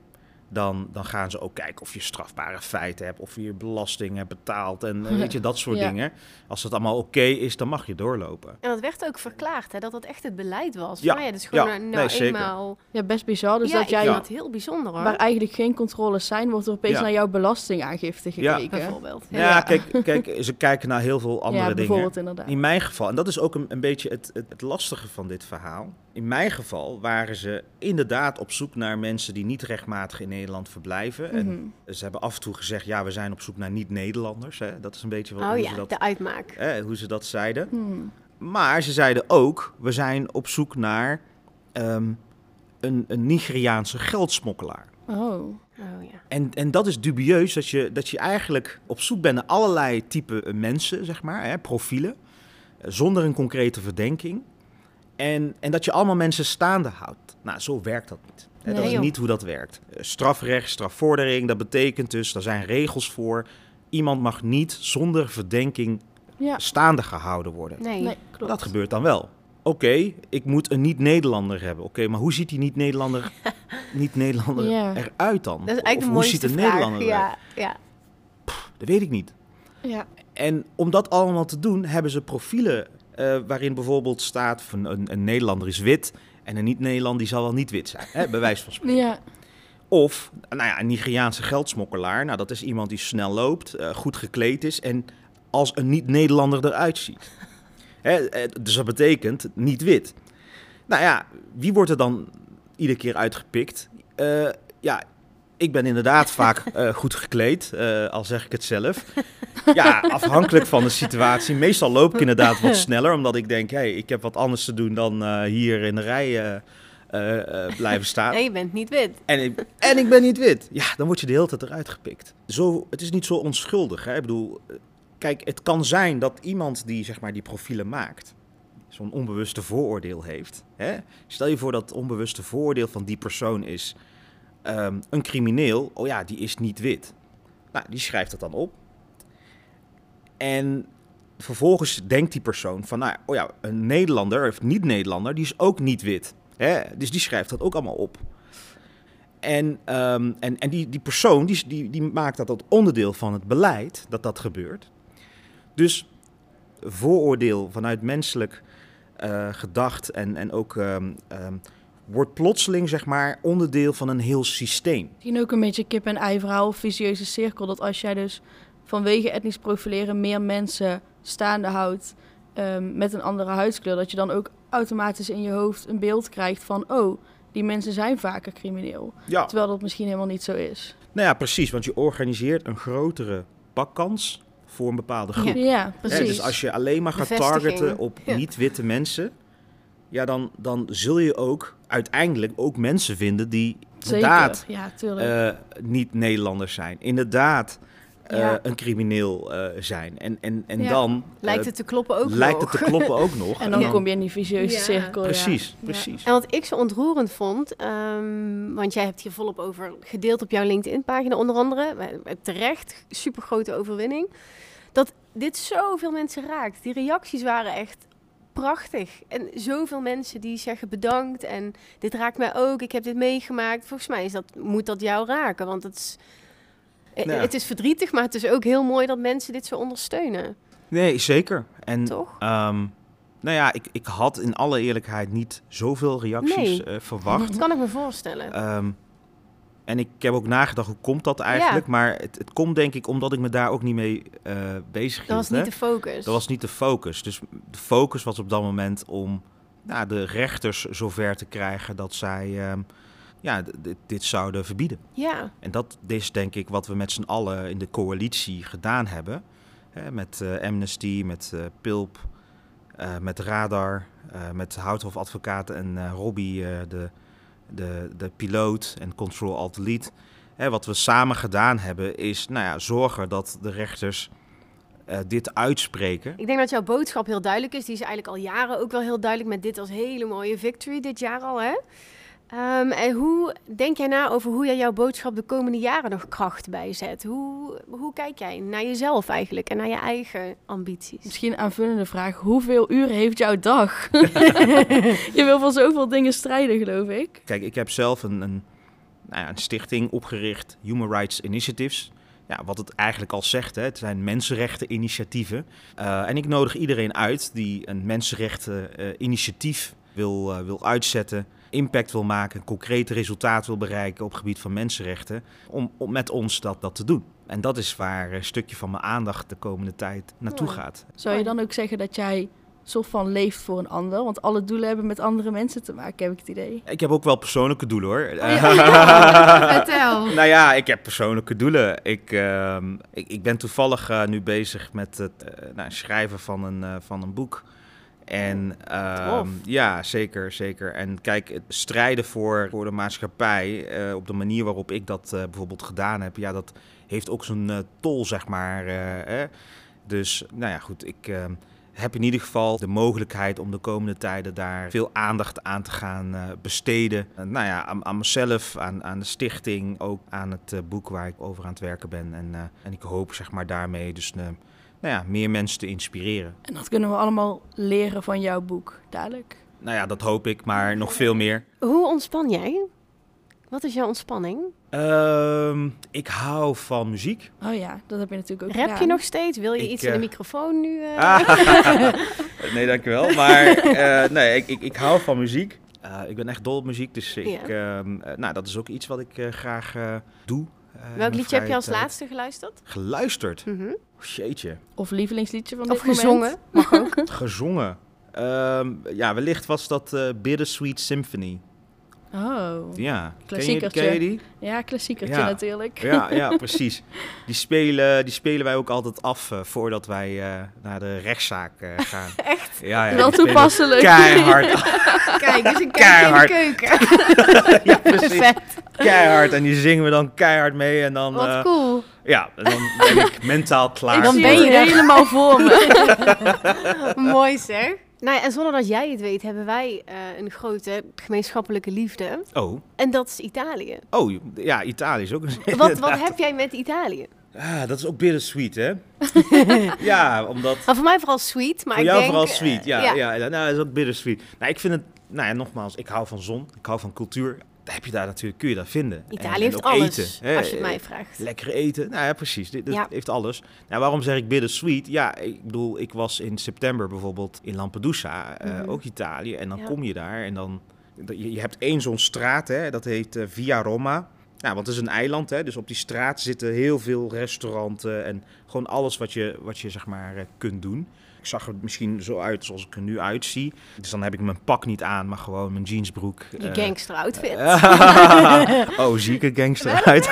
dan, dan gaan ze ook kijken of je strafbare feiten hebt, of je je belasting hebt betaald en weet je, dat soort Ja. dingen. Als dat allemaal oké is, dan mag je doorlopen. En dat werd ook verklaard, hè, dat dat echt het beleid was. Ja, Ja, ja dus gewoon ja, nou, nee, zeker. eenmaal... ja, best bizar. Dus ja, dat jij, vind dat heel bijzonder hoor. waar eigenlijk geen controles zijn, wordt er opeens Ja. naar jouw belastingaangifte Ja. gekeken. bijvoorbeeld. Ja, Ja. Kijk, kijk, ze kijken naar heel veel andere ja, dingen. bijvoorbeeld inderdaad. In mijn geval, en dat is ook een, een beetje het, het, het lastige van dit verhaal. In mijn geval waren ze inderdaad op zoek naar mensen die niet rechtmatig in Nederland verblijven. En Mhm. ze hebben af en toe gezegd, ja, we zijn op zoek naar niet-Nederlanders. Dat is een beetje wat, Oh hoe, ja, ze dat, de uitmaak. hoe ze dat zeiden. Hmm. Maar ze zeiden ook, we zijn op zoek naar ehm, een, een Nigeriaanse geldsmokkelaar. Oh. Oh ja. En, en dat is dubieus, dat je, dat je eigenlijk op zoek bent naar allerlei type mensen, zeg maar, hè, profielen, eh, zonder een concrete verdenking. En, en dat je allemaal mensen staande houdt. Nou, zo werkt dat niet. Hè, dat is joh. niet hoe dat werkt. Eh, Strafrecht, strafvordering, dat betekent dus, daar zijn regels voor. Iemand mag niet zonder verdenking Ja. staande gehouden worden. Nee. Nee, klopt. Dat gebeurt dan wel. Oké, ik moet een niet-Nederlander hebben. Oké, maar hoe ziet die niet-Nederlander niet-Nederlander Ja. eruit dan? Dat is Of eigenlijk de hoe mooiste ziet een vraag. Nederlander eruit? Ja, ja. Dat weet ik niet. Ja. En om dat allemaal te doen, hebben ze profielen eh, waarin bijvoorbeeld staat van een, een Nederlander is wit en een niet-Nederlander die zal wel niet wit zijn, hè, bij wijze van spreken. Ja. Of nou ja, een Nigeriaanse geldsmokkelaar, nou dat is iemand die snel loopt, eh, goed gekleed is en als een niet-Nederlander eruit ziet. Hè, eh, dus dat betekent niet wit. Nou ja, wie wordt er dan iedere keer uitgepikt? Eh, ja, ik ben inderdaad vaak eh, goed gekleed, eh, al zeg ik het zelf. Ja, afhankelijk van de situatie. Meestal loop ik inderdaad wat sneller, omdat ik denk, hey, ik heb wat anders te doen dan eh, hier in de rij blijven staan. Nee, je bent niet wit. En ik, en ik ben niet wit. Ja, dan word je de hele tijd eruit gepikt. Zo, het is niet zo onschuldig. Hè? Ik bedoel, kijk, het kan zijn dat iemand die zeg maar die profielen maakt, zo'n onbewuste vooroordeel heeft. Hè? Stel je voor dat het onbewuste vooroordeel van die persoon is ehm, een crimineel. Oh ja, die is niet wit. Nou, die schrijft dat dan op. En vervolgens denkt die persoon van, nou, oh ja, een Nederlander of niet-Nederlander, die is ook niet wit. Hè? Dus die schrijft dat ook allemaal op. En, ehm, en, en die, die persoon die, die, die maakt dat tot onderdeel van het beleid dat dat gebeurt. Dus vooroordeel vanuit menselijk eh, gedacht en, en ook ehm, wordt plotseling zeg maar onderdeel van een heel systeem. Misschien ook een beetje kip-en-ei verhaal of visieuze cirkel. Dat als jij dus vanwege etnisch profileren meer mensen staande houdt ehm, met een andere huidskleur, dat je dan ook automatisch in je hoofd een beeld krijgt van, oh, die mensen zijn vaker crimineel. Ja. Terwijl dat misschien helemaal niet zo is. Nou ja, precies, want je organiseert een grotere pakkans voor een bepaalde groep. Ja, precies. dus als je alleen maar gaat targeten op Ja. niet-witte mensen, ja, dan, dan zul je ook uiteindelijk ook mensen vinden die inderdaad. Ja, tuurlijk. eh, niet Nederlanders zijn. Inderdaad eh, Ja. een crimineel eh, zijn. En, en, en Ja. dan Lijkt het te kloppen ook lijkt nog. het te kloppen ook nog. en dan ja. kom je in die visieuze Ja. cirkel. ja. Precies, Ja. precies. En wat ik zo ontroerend vond, ehm, want jij hebt hier volop over gedeeld op jouw LinkedIn-pagina onder andere, terecht, super grote overwinning, dat dit zoveel mensen raakt. Die reacties waren echt prachtig. En zoveel mensen die zeggen bedankt en dit raakt mij ook, ik heb dit meegemaakt. Volgens mij is dat, moet dat jou raken, want het is, eh, Ja. het is verdrietig, maar het is ook heel mooi dat mensen dit zo ondersteunen. Nee, zeker. En Toch? ehm, nou ja, ik, ik had in alle eerlijkheid niet zoveel reacties Nee. eh, verwacht. Dat kan ik me voorstellen. Ehm, en ik heb ook nagedacht, hoe komt dat eigenlijk? Maar het, het komt denk ik omdat ik me daar ook niet mee eh bezig hield. dat was hè. niet de focus. Dat was niet de focus. Dus de focus was op dat moment om nou, de rechters zover te krijgen dat zij ehm, ja, dit, dit zouden verbieden. Ja, En dat is denk ik wat we met z'n allen in de coalitie gedaan hebben. Hè, met eh, Amnesty, met eh, Pulp, eh, met Radar, met Houthof Advocaten en Robbie, de, de, de piloot en Control Alt Delete. Hè, wat we samen gedaan hebben is nou ja, zorgen dat de rechters eh, dit uitspreken. Ik denk dat jouw boodschap heel duidelijk is. Die is eigenlijk al jaren ook wel heel duidelijk met dit als hele mooie victory dit jaar al. Hè? Ehm, en hoe denk jij na over hoe jij jouw boodschap de komende jaren nog kracht bijzet? Hoe, hoe kijk jij naar jezelf eigenlijk en naar je eigen ambities? Misschien een aanvullende vraag. Hoeveel uren heeft jouw dag? je wil voor zoveel dingen strijden, geloof ik. Kijk, ik heb zelf een, een, nou ja, een stichting opgericht, Human Rights Initiatives. Ja, wat het eigenlijk al zegt, hè, het zijn mensenrechten-initiatieven. Uh, en ik nodig iedereen uit die een mensenrechten-initiatief wil, uh, wil uitzetten, impact wil maken, concrete resultaten wil bereiken op het gebied van mensenrechten, om, om met ons dat, dat te doen. En dat is waar een stukje van mijn aandacht de komende tijd naartoe gaat. Zou je dan ook zeggen dat jij soort van leeft voor een ander? Want alle doelen hebben met andere mensen te maken, heb ik het idee. Ik heb ook wel persoonlijke doelen hoor. Vertel. nou ja, ik heb persoonlijke doelen. Ik, ehm, ik, ik ben toevallig eh, nu bezig met het eh, nou, schrijven van een, eh, van een boek. En ehm, ja, zeker, zeker. En kijk, het strijden voor, voor de maatschappij, eh, op de manier waarop ik dat eh, bijvoorbeeld gedaan heb, ja, dat heeft ook zo'n eh, tol, zeg maar. eh. Dus, nou ja, goed, ik ehm, heb in ieder geval de mogelijkheid om de komende tijden daar veel aandacht aan te gaan besteden. Nou ja, aan, aan mezelf, aan, aan de stichting, ook aan het boek waar ik over aan het werken ben. En, en ik hoop, zeg maar, daarmee dus nou ja, meer mensen te inspireren. En dat kunnen we allemaal leren van jouw boek, dadelijk. Nou ja, dat hoop ik, maar nog veel meer. Hoe ontspan jij? Wat is jouw ontspanning? Ehm, ik hou van muziek. Oh ja, dat heb je natuurlijk ook Rap je nog steeds? Wil je Ik, iets in de eh, microfoon nu? eh? Ah. nee, dankjewel. Maar eh, nee, ik, ik, ik hou van muziek. Eh, ik ben echt dol op muziek, dus ik, ehm, eh, nou, dat is ook iets wat ik eh, graag eh, doe. Welk liedje heb je als tijd. laatste geluisterd? Geluisterd? Oh, jeetje. Of lievelingsliedje van Of dit moment. gezongen? Mag ook. Gezongen. Ehm, ja, wellicht was dat eh Bittersweet Symphony. Oh, Ja, ken je, Klassiekertje. ken je die? ja, klassiekertje Ja. natuurlijk. Ja, ja, precies. Die spelen, die spelen wij ook altijd af eh, voordat wij eh, naar de rechtszaak eh, gaan. Echt? Ja, ja, Wel toepasselijk. Keihard. Kijk, dus een Keihard. in de keuken. ja, precies. Vet. Keihard. En die zingen we dan keihard mee. En dan, Wat cool. Ja, dan ben ik mentaal klaar. Ik Dan ben je er. helemaal voor me. Mooi zeg. Nou ja, en zonder dat jij het weet, hebben wij eh, een grote gemeenschappelijke liefde. Oh, En dat is Italië. oh, ja, Italië is ook een... Wat, wat heb jij met Italië? Ah, dat is ook bittersweet, hè? ja, omdat... Nou, voor mij vooral sweet, maar Voor ik jou denk... vooral eh, sweet, ja. ja. ja, nou, dat is ook bittersweet. Nou, ik vind het... Nou ja, nogmaals, ik hou van zon. Ik hou van cultuur. Daar heb je daar natuurlijk, kun je dat vinden. En- Italië en heeft alles, eten, als je het mij vraagt. Lekker eten. Nou ja, precies. Dit, dit Ja. heeft alles. Nou, waarom zeg ik bittersweet? Ja, ik bedoel, ik was in september bijvoorbeeld in Lampedusa, eh, Mhm. ook Italië. En dan Ja. kom je daar en dan... Je, je hebt één zo'n straat, hè, dat heet eh, Via Roma. Nou, want het is een eiland, hè, dus op die straat zitten heel veel restauranten en gewoon alles wat je, wat je zeg maar eh, kunt doen. Ik zag er misschien zo uit zoals ik er nu uitzie. Dus dan heb ik mijn pak niet aan, maar gewoon mijn jeansbroek. Je eh, gangster outfit. oh, zieke gangster uit.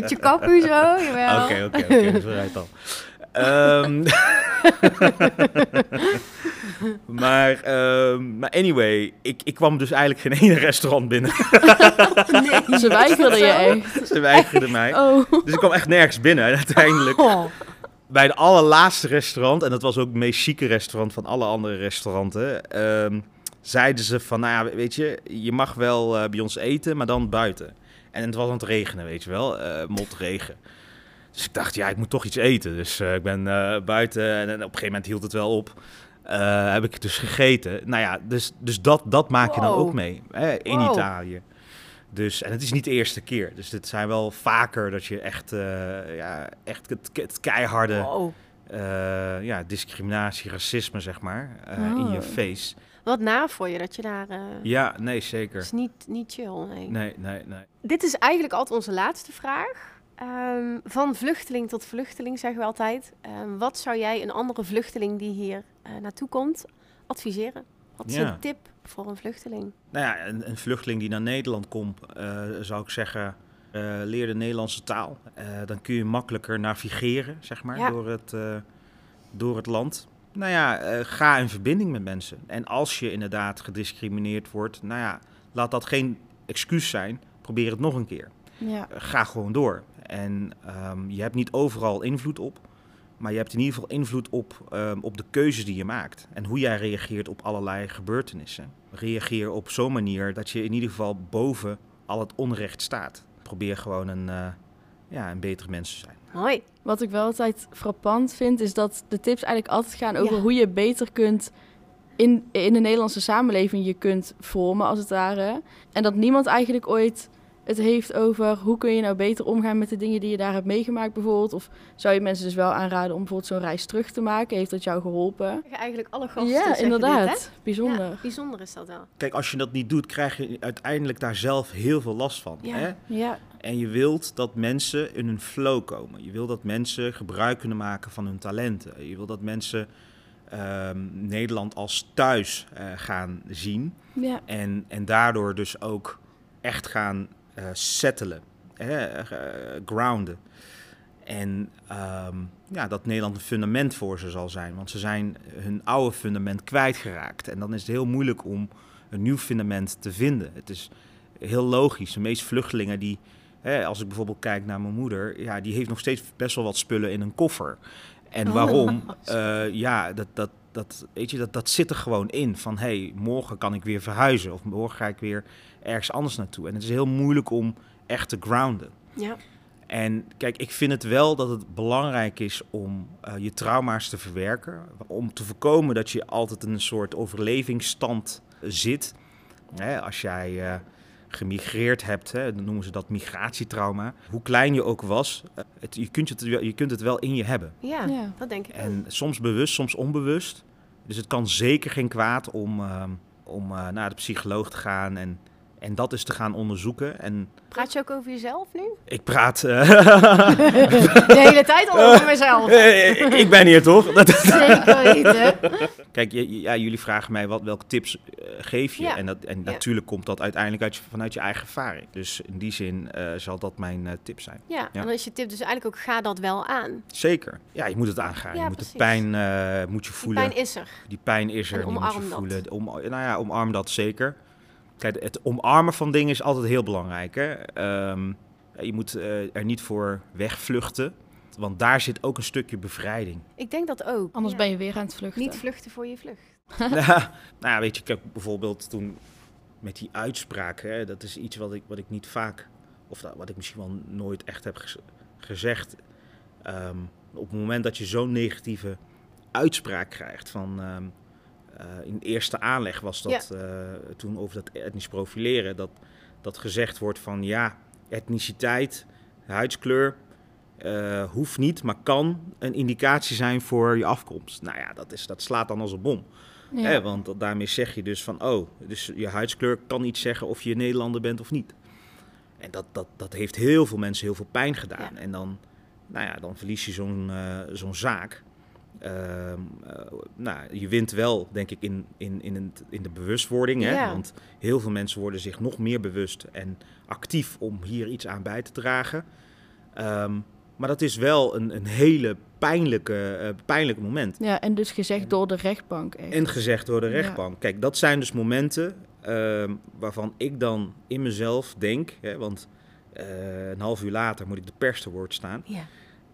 Met je kapu zo, jawel. Oké, oké, oké, vooruit dan. Ehm, maar, ehm, maar anyway, ik, ik kwam dus eigenlijk geen ene restaurant binnen. Nee. Ze weigerden je echt. Ze weigerden mij. Oh. Dus ik kwam echt nergens binnen. En uiteindelijk Oh. Bij het allerlaatste restaurant, en dat was ook het meest chique restaurant van alle andere restauranten, ehm, zeiden ze van, nou ja, weet je, je mag wel eh, bij ons eten, maar dan buiten. En het was aan het regenen, weet je wel, eh motregen. Dus ik dacht, ja, ik moet toch iets eten. Dus eh, ik ben buiten en, op een gegeven moment hield het wel op. Heb ik het dus gegeten. Nou ja, dus, dus dat, dat maak je dan ook mee hè, in Wow. Italië. Dus, en het is niet de eerste keer. Dus dit zijn wel vaker dat je echt, eh, ja, echt het, het keiharde Wow. eh, ja, discriminatie, racisme, zeg maar, eh, in je Oh. face. Wat na voor je dat je daar... Ja, nee, zeker. is niet, niet chill, nee. Nee, nee, nee. Dit is eigenlijk altijd onze laatste vraag. Ehm, van vluchteling tot vluchteling zeggen we altijd. Ehm, wat zou jij een andere vluchteling die hier naartoe komt adviseren? Wat is Ja. een tip voor een vluchteling? Nou ja, een, een vluchteling die naar Nederland komt, eh, zou ik zeggen, eh, leer de Nederlandse taal. Eh, dan kun je makkelijker navigeren, zeg maar, Ja. door, het, door het land. Nou ja, ga in verbinding met mensen. En als je inderdaad gediscrimineerd wordt, nou ja, laat dat geen excuus zijn. Probeer het nog een keer. Ja. Ga gewoon door. En ehm, je hebt niet overal invloed op. Maar je hebt in ieder geval invloed op, ehm, op de keuzes die je maakt. En hoe jij reageert op allerlei gebeurtenissen. Reageer op zo'n manier dat je in ieder geval boven al het onrecht staat. Probeer gewoon een, uh, ja, een betere mens te zijn. Mooi. Wat ik wel altijd frappant vind, is dat de tips eigenlijk altijd gaan over hoe je beter kunt in, in de Nederlandse samenleving je kunt vormen, als het ware. En dat niemand eigenlijk ooit het heeft over hoe kun je nou beter omgaan met de dingen die je daar hebt meegemaakt bijvoorbeeld. Of zou je mensen dus wel aanraden om bijvoorbeeld zo'n reis terug te maken? Heeft dat jou geholpen? Eigenlijk alle gasten Ja, inderdaad. bijzonder. Ja, bijzonder is dat wel. Kijk, als je dat niet doet, krijg je uiteindelijk daar zelf heel veel last van. Ja. Hè? ja. En je wilt dat mensen in een flow komen. Je wil dat mensen gebruik kunnen maken van hun talenten. Je wil dat mensen ehm, Nederland als thuis uh, gaan zien. Ja. En, en daardoor dus ook echt gaan uh, settelen, hè, uh, grounden. En um, ja, dat Nederland een fundament voor ze zal zijn. Want ze zijn hun oude fundament kwijtgeraakt. En dan is het heel moeilijk om een nieuw fundament te vinden. Het is heel logisch. De meeste vluchtelingen die, hè, als ik bijvoorbeeld kijk naar mijn moeder, ja, die heeft nog steeds best wel wat spullen in een koffer. En waarom? Oh, uh, ja, dat, dat, dat, weet je, dat, dat zit er gewoon in. Van hé, hey, morgen kan ik weer verhuizen. Of morgen ga ik weer ergens anders naartoe. En het is heel moeilijk om echt te grounden. Ja. En kijk, ik vind het wel dat het belangrijk is om uh, je trauma's te verwerken. Om te voorkomen dat je altijd in een soort overlevingsstand zit. Hè, als jij uh, gemigreerd hebt, hè, dan noemen ze dat migratietrauma. Hoe klein je ook was, het, je, kunt het, je kunt het wel in je hebben. Ja, ja. dat denk ik. En soms bewust, soms onbewust. Dus het kan zeker geen kwaad om, om naar de psycholoog te gaan en en dat is te gaan onderzoeken. En praat je ook over jezelf nu? Ik praat... Uh... de hele tijd al over mezelf. ik ben hier toch? Zeker weten. Kijk, ja, jullie vragen mij wat, welke tips uh, geef je. Ja. En, dat, en ja. natuurlijk komt dat uiteindelijk uit vanuit je eigen ervaring. Dus in die zin uh, zal dat mijn tip zijn. Ja, ja, en dan is je tip dus eigenlijk ook ga dat wel aan. Zeker. Ja, je moet het aangaan. je moet precies. de pijn moet je voelen. Die pijn is er. Die pijn is er. En omarm die moet je dat. voelen. Om, nou ja, omarm dat zeker. Kijk, het omarmen van dingen is altijd heel belangrijk. Hè? Um, je moet uh, er niet voor wegvluchten. Want daar zit ook een stukje bevrijding. Ik denk dat ook. Anders ja. ben je weer aan het vluchten. Niet vluchten voor je vlucht. nou, nou, weet je, kijk, bijvoorbeeld toen met die uitspraak. Hè, dat is iets wat ik, wat ik niet vaak, of dat, wat ik misschien wel nooit echt heb gez gezegd. Um, op het moment dat je zo'n negatieve uitspraak krijgt van... Um, uh, in eerste aanleg was dat ja. uh, toen over dat etnisch profileren, dat, dat gezegd wordt van ja, etniciteit, huidskleur, uh, hoeft niet, maar kan een indicatie zijn voor je afkomst. Nou ja, dat, is, dat slaat dan als een bom. Ja. Hè, want daarmee zeg je dus van, oh, dus je huidskleur kan niet zeggen of je Nederlander bent of niet. En dat, dat, dat heeft heel veel mensen heel veel pijn gedaan. Ja. En dan, nou ja, dan verlies je zo'n zo'n zaak. Uh, uh, nou, je wint wel, denk ik, in, in, in, het, in de bewustwording. Hè? Ja. Want heel veel mensen worden zich nog meer bewust en actief om hier iets aan bij te dragen. Um, maar dat is wel een, een hele pijnlijke, uh, pijnlijk moment. Ja, en dus gezegd door de rechtbank. Echt. En gezegd door de rechtbank. Ja. Kijk, dat zijn dus momenten waarvan ik dan in mezelf denk, hè, want uh, een half uur later moet ik de pers te woord staan. Ja.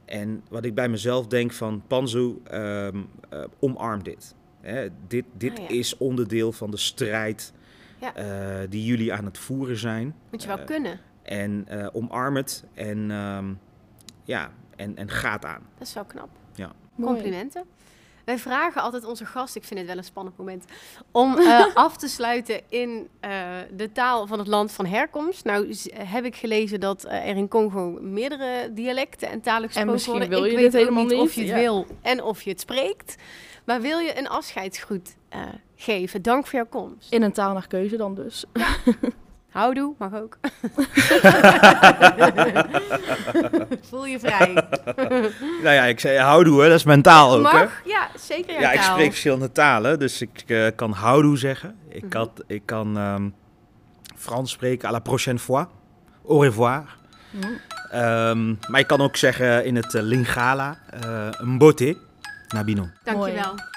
En wat ik bij mezelf denk van Panzu, um, uh, omarm dit. Hè, dit dit Ah, ja. is onderdeel van de strijd ja. uh, die jullie aan het voeren zijn. Moet je wel uh, kunnen. En omarm het en, um, ja, en, en ga het aan. Dat is wel knap. Ja. Complimenten. Wij vragen altijd onze gast, ik vind het wel een spannend moment, om uh, af te sluiten in uh, de taal van het land van herkomst. Nou heb ik gelezen dat uh, er in Congo meerdere dialecten en talen gesproken en misschien worden. wil ik je weet dit helemaal niet niet of je het ja. wil en of je het spreekt. Maar wil je een afscheidsgroet geven? Dank voor jouw komst. In een taal naar keuze dan dus. Ja. Houdoe, mag ook. Voel je vrij. nou ja, ik zei houdoe, hè? dat is mentaal ook. Mag, hè? ja, zeker. Ja, ik taal. spreek verschillende talen, dus ik uh, kan houdoe zeggen. Ik, mm -hmm. had, ik kan um, Frans spreken à la prochaine fois. Au revoir. Mm -hmm. um, maar ik kan ook zeggen in het uh, Lingala, uh, mbote, nabino. Dankjewel. Mooi.